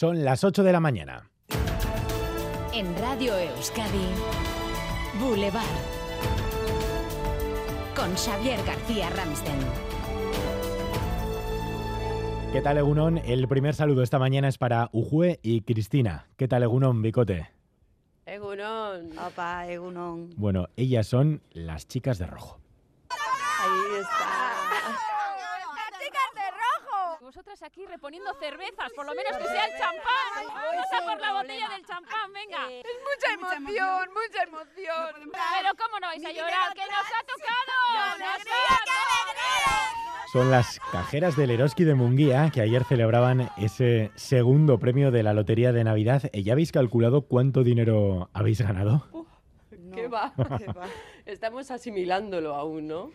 Son las 8 de la mañana. En Radio Euskadi, Boulevard. Con Xavier García Ramsten. ¿Qué tal, Egunon? El primer saludo esta mañana es para Ujue y Cristina. ¿Qué tal, Egunon, Bicote? Egunon. Opa, Egunon. Bueno, ellas son las chicas de rojo. Ahí está. Vosotras aquí reponiendo cervezas, por lo menos que sea el champán. Vamos a por la botella del champán, venga. Es mucha emoción, mucha emoción. Pero cómo no vais a llorar, que nos ha tocado. ¡Nos ha Son las cajeras del Eroski de Munguía que ayer celebraban ese segundo premio de la Lotería de Navidad. Eh, ¿Ya habéis calculado cuánto dinero habéis ganado? ¿Qué va? Estamos asimilándolo aún, ¿no?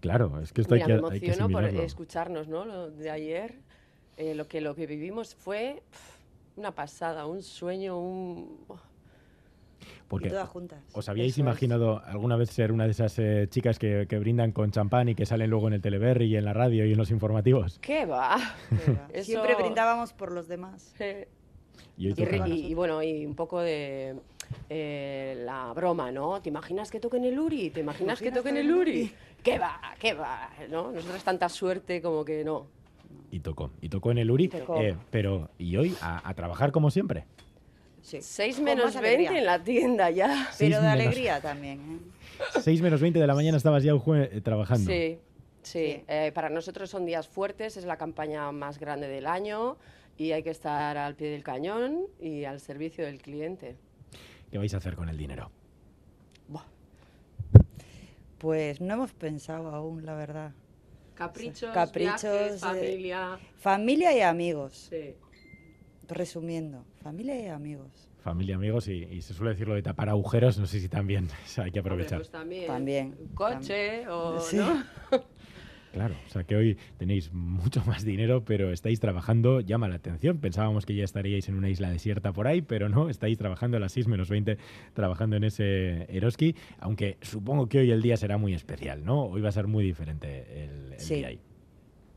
Claro, es que esto hay Mira, que, me hay que emociono por escucharnos, ¿no? Lo de ayer, eh, lo, que, lo que vivimos fue una pasada, un sueño, un... Porque Y todas juntas. ¿Os habíais Eso es. imaginado alguna vez ser una de esas eh, chicas que, que brindan con champán y que salen luego en el Teleberry y en la radio y en los informativos? ¿Qué va? Eso- Siempre brindábamos por los demás. Y bueno, y un poco de eh, la broma, ¿no? ¿Te imaginas que toquen el Uri? ¿Te imaginas que toquen el Uri? ¿Qué va? ¿Qué va? ¿No? Nosotros tanta suerte como que no. Y tocó. Y tocó en el Uri. Eh, pero, ¿y hoy? A, a trabajar como siempre. Sí. 6 Con menos más 20 alegría. en la tienda ya. Pero de menos- alegría también. ¿eh? 6 menos 20 de la mañana estabas ya eh, trabajando. Sí, sí. Sí. Eh, para nosotros son días fuertes, es la campaña más grande del año y hay que estar al pie del cañón y al servicio del cliente. ¿Qué vais a hacer con el dinero? Pues no hemos pensado aún, la verdad. Caprichos, Caprichos, viajes, eh, familia. Familia y amigos. Sí. Resumiendo, familia y amigos. Familia, amigos, y, y se suele decir lo de tapar agujeros, no sé si también hay que Hombre, aprovechar. pues también. También, Un coche o Sí. ¿no? Claro, o sea que hoy tenéis mucho más dinero, pero estáis trabajando, llama la atención. Pensábamos que ya estaríais en una isla desierta por ahí, pero no, estáis trabajando a las 6 menos 20, trabajando en ese Eroski, aunque supongo que hoy el día será muy especial, ¿no? Hoy va a ser muy diferente el, el Sí. día ahí.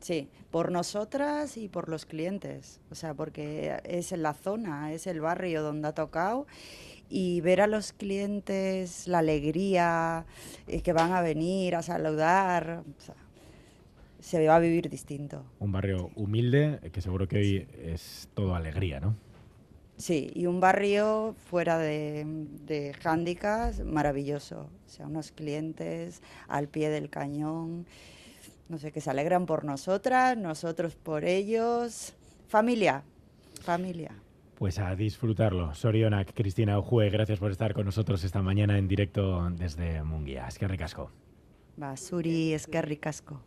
Sí, por nosotras y por los clientes. O sea, porque es en la zona, es el barrio donde ha tocado. Y ver a los clientes la alegría eh, que van a venir a saludar, o sea, se va a vivir distinto. Un barrio humilde, que seguro que hoy es todo alegría, ¿no? Sí, y un barrio fuera de, de handicaps maravilloso. O sea, unos clientes al pie del cañón, no sé, que se alegran por nosotras, nosotros por ellos. Familia, familia. Pues a disfrutarlo. Sorionak, Cristina Ojue, gracias por estar con nosotros esta mañana en directo desde Munguía. Es que ricasco. Basuri, es que ricasco.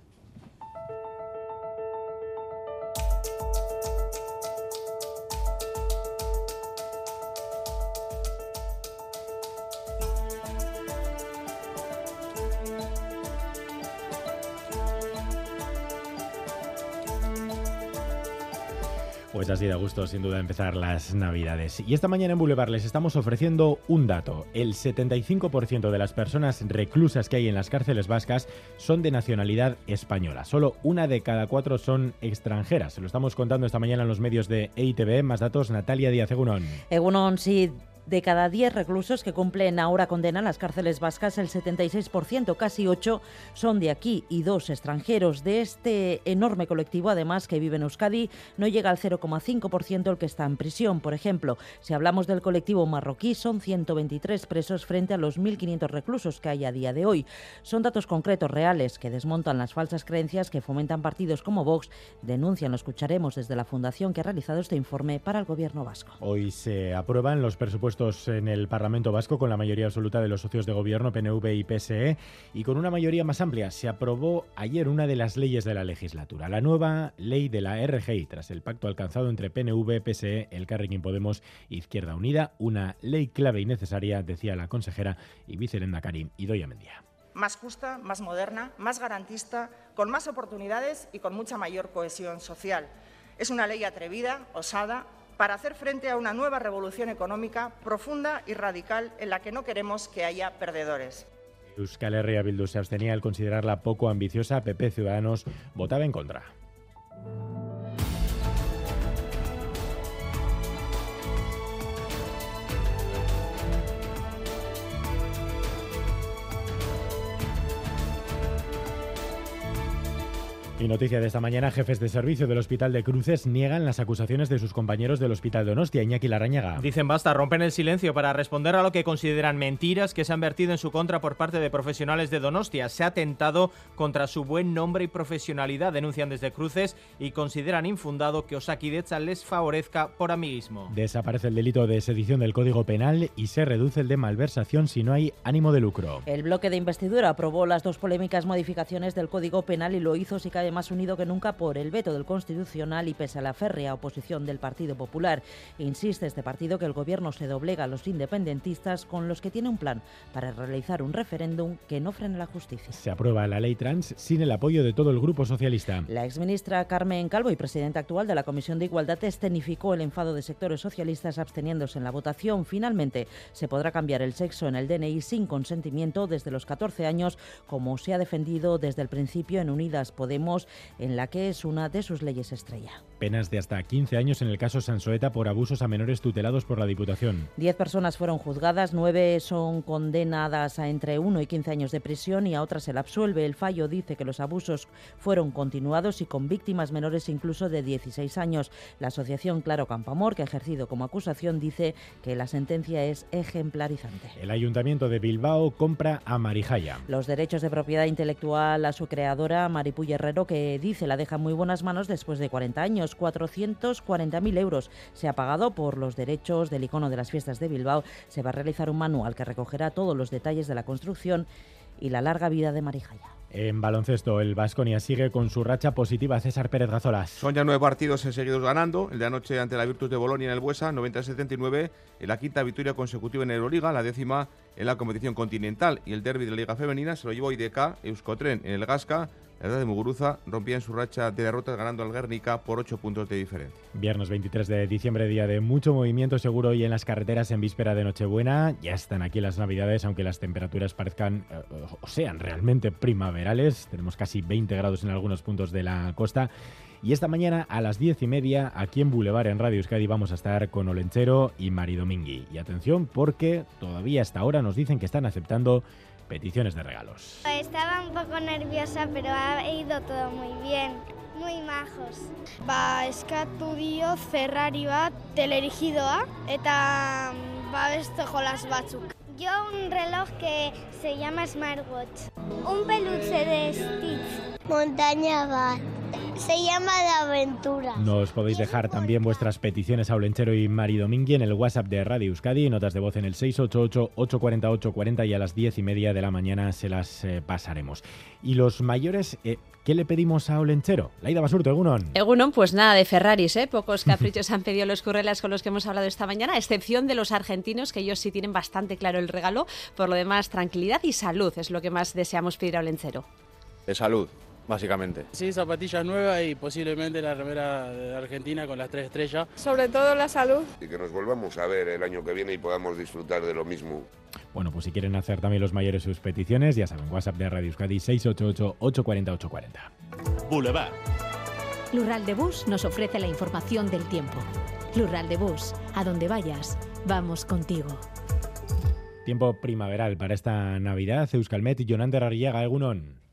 Pues así da gusto, sin duda, empezar las Navidades. Y esta mañana en Boulevard les estamos ofreciendo un dato. El 75% de las personas reclusas que hay en las cárceles vascas son de nacionalidad española. Solo una de cada cuatro son extranjeras. Se lo estamos contando esta mañana en los medios de E EITV. Más datos, Natalia Díaz Egunon. Egunon, sí. De cada 10 reclusos que cumplen ahora condena en las cárceles vascas, el 76%, casi 8, son de aquí y dos extranjeros. De este enorme colectivo, además, que vive en Euskadi, no llega al 0,5% el que está en prisión. Por ejemplo, si hablamos del colectivo marroquí, son 123 presos frente a los 1.500 reclusos que hay a día de hoy. Son datos concretos, reales, que desmontan las falsas creencias que fomentan partidos como Vox, denuncian, lo escucharemos desde la fundación que ha realizado este informe para el gobierno vasco. Hoy se aprueban los presupuestos en el Parlamento Vasco con la mayoría absoluta de los socios de gobierno, PNV y PSE, y con una mayoría más amplia. Se aprobó ayer una de las leyes de la legislatura, la nueva ley de la RGI, tras el pacto alcanzado entre PNV, PSE, el Carrequín Podemos e Izquierda Unida, una ley clave y necesaria, decía la consejera y vicerenda Karim Idoia Mendía. más justa, más moderna, más garantista, con más oportunidades y con mucha mayor cohesión social. Es una ley atrevida, osada, para hacer frente a una nueva revolución económica profunda y radical en la que no queremos que haya perdedores. Euskal Herria Bildu se abstenía al considerarla poco ambiciosa, PP Ciudadanos votaba en contra. Y noticia de esta mañana, jefes de servicio del Hospital de Cruces niegan las acusaciones de sus compañeros del Hospital de Donostia, Iñaki Larrañaga. Dicen basta, rompen el silencio para responder a lo que consideran mentiras que se han vertido en su contra por parte de profesionales de Donostia. Se ha atentado contra su buen nombre y profesionalidad, denuncian desde Cruces y consideran infundado que Osakidecha les favorezca por amiguismo. Desaparece el delito de sedición del Código Penal y se reduce el de malversación si no hay ánimo de lucro. El bloque de investidura aprobó las dos polémicas modificaciones del Código Penal y lo hizo si cabe más unido que nunca por el veto del Constitucional y pese a la férrea oposición del Partido Popular. Insiste este partido que el Gobierno se doblega a los independentistas con los que tiene un plan para realizar un referéndum que no frene la justicia. Se aprueba la ley trans sin el apoyo de todo el Grupo Socialista. La exministra Carmen Calvo y presidenta actual de la Comisión de Igualdad escenificó el enfado de sectores socialistas absteniéndose en la votación. Finalmente, se podrá cambiar el sexo en el DNI sin consentimiento desde los 14 años, como se ha defendido desde el principio en Unidas Podemos en la que es una de sus leyes estrella. Penas de hasta 15 años en el caso Sansoeta por abusos a menores tutelados por la Diputación. Diez personas fueron juzgadas, nueve son condenadas a entre 1 y 15 años de prisión y a otras se la absuelve. El fallo dice que los abusos fueron continuados y con víctimas menores incluso de 16 años. La asociación Claro Campamor, que ha ejercido como acusación, dice que la sentencia es ejemplarizante. El Ayuntamiento de Bilbao compra a Marijaya. Los derechos de propiedad intelectual a su creadora, Maripuy Herrero, que dice la deja en muy buenas manos después de 40 años. 440.000 euros se ha pagado por los derechos del icono de las fiestas de Bilbao. Se va a realizar un manual que recogerá todos los detalles de la construcción y la larga vida de Marijaya. En baloncesto, el Vasconia sigue con su racha positiva. César Pérez Gazolas. Son ya nueve partidos seguidos ganando. El de anoche ante la Virtus de Bolonia en el Buesa, 90-79. En la quinta victoria consecutiva en Euroliga, la décima en la competición continental. Y el derby de la Liga Femenina se lo llevó IDK, Euskotren en el Gasca, la edad de Muguruza rompía en su racha de derrotas ganando al Guernica por 8 puntos de diferencia. Viernes 23 de diciembre, día de mucho movimiento seguro hoy en las carreteras en víspera de Nochebuena. Ya están aquí las Navidades, aunque las temperaturas parezcan eh, o sean realmente primaverales. Tenemos casi 20 grados en algunos puntos de la costa. Y esta mañana a las 10 y media, aquí en Boulevard, en Radio Euskadi, vamos a estar con Olenchero y Mari Domingui. Y atención, porque todavía hasta ahora nos dicen que están aceptando peticiones de regalos. Estaba un poco nerviosa, pero ha ido todo muy bien. Muy majos. Ba, eskatu dio Ferrari bat telerigidoa eta ba beste jolas batzuk. Yo un reloj que se llama Smartwatch. Un peluche de Stitch. Montaña bat. Se llama La Aventura. Nos podéis dejar también vuestras peticiones a Olenchero y Mari Domingui en el WhatsApp de Radio Euskadi, notas de voz en el 688-848-40 y a las 10 y media de la mañana se las eh, pasaremos. Y los mayores, eh, ¿qué le pedimos a Olenchero? Laida Basurto, Egunon. Egunon, pues nada de Ferraris, ¿eh? Pocos caprichos han pedido los currelas con los que hemos hablado esta mañana, a excepción de los argentinos, que ellos sí tienen bastante claro el regalo. Por lo demás, tranquilidad y salud es lo que más deseamos pedir a Olenchero. De salud básicamente. Sí, zapatillas nuevas y posiblemente la remera de Argentina con las tres estrellas. Sobre todo la salud. Y que nos volvamos a ver el año que viene y podamos disfrutar de lo mismo. Bueno, pues si quieren hacer también los mayores sus peticiones, ya saben, WhatsApp de Radio Euskadi 688-840-840. Boulevard. Lural de Bus nos ofrece la información del tiempo. Lural de Bus, a donde vayas, vamos contigo. Tiempo primaveral para esta Navidad. Euskalmet y Jonander Arriaga, Egunon.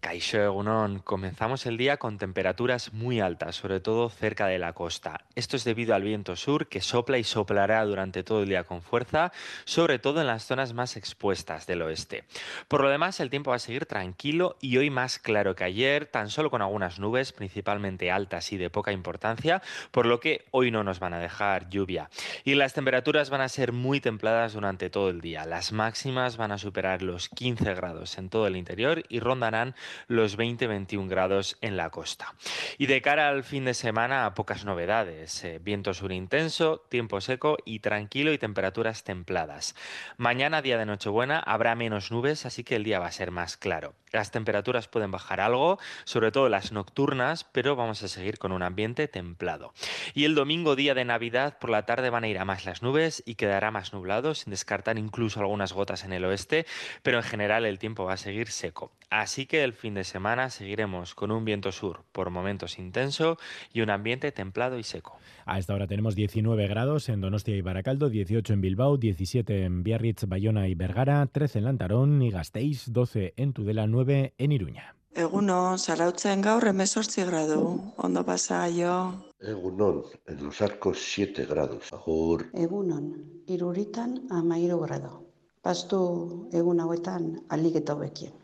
Comenzamos el día con temperaturas muy altas, sobre todo cerca de la costa. Esto es debido al viento sur que sopla y soplará durante todo el día con fuerza, sobre todo en las zonas más expuestas del oeste. Por lo demás, el tiempo va a seguir tranquilo y hoy más claro que ayer, tan solo con algunas nubes, principalmente altas y de poca importancia, por lo que hoy no nos van a dejar lluvia. Y las temperaturas van a ser muy templadas durante todo el día. Las máximas van a superar los 15 grados en todo el interior y rondarán los 20-21 grados en la costa. Y de cara al fin de semana, pocas novedades. Eh, viento sur intenso, tiempo seco y tranquilo y temperaturas templadas. Mañana, día de Nochebuena, habrá menos nubes, así que el día va a ser más claro. Las temperaturas pueden bajar algo, sobre todo las nocturnas, pero vamos a seguir con un ambiente templado. Y el domingo, día de Navidad, por la tarde van a ir a más las nubes y quedará más nublado, sin descartar incluso algunas gotas en el oeste, pero en general el tiempo va a seguir seco. Así que el fin de semana seguiremos con un viento sur por momentos intenso y un ambiente templado y seco. A esta hora tenemos 19 grados en Donostia y Baracaldo, 18 en Bilbao, 17 en Biarritz, Bayona y Vergara, 13 en Lantarón y Gasteiz, 12 en Tudela, 9 en Iruña. Egunon, zarautzen gaur emezortzi gradu. Ondo pasa, jo. Egunon, en los arcos 7 grados. Agur. Egunon, iruritan amairu grado. Pastu egun hauetan aliketa hobekien.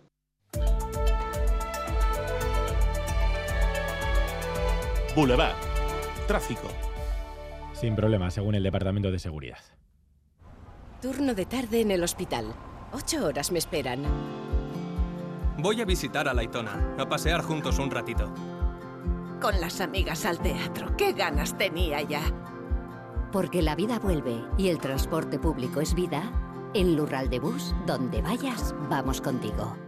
Boulevard. Tráfico. Sin problema, según el Departamento de Seguridad. Turno de tarde en el hospital. Ocho horas me esperan. Voy a visitar a Laitona, a pasear juntos un ratito. Con las amigas al teatro. ¡Qué ganas tenía ya! Porque la vida vuelve y el transporte público es vida, en Lural de Bus, donde vayas, vamos contigo.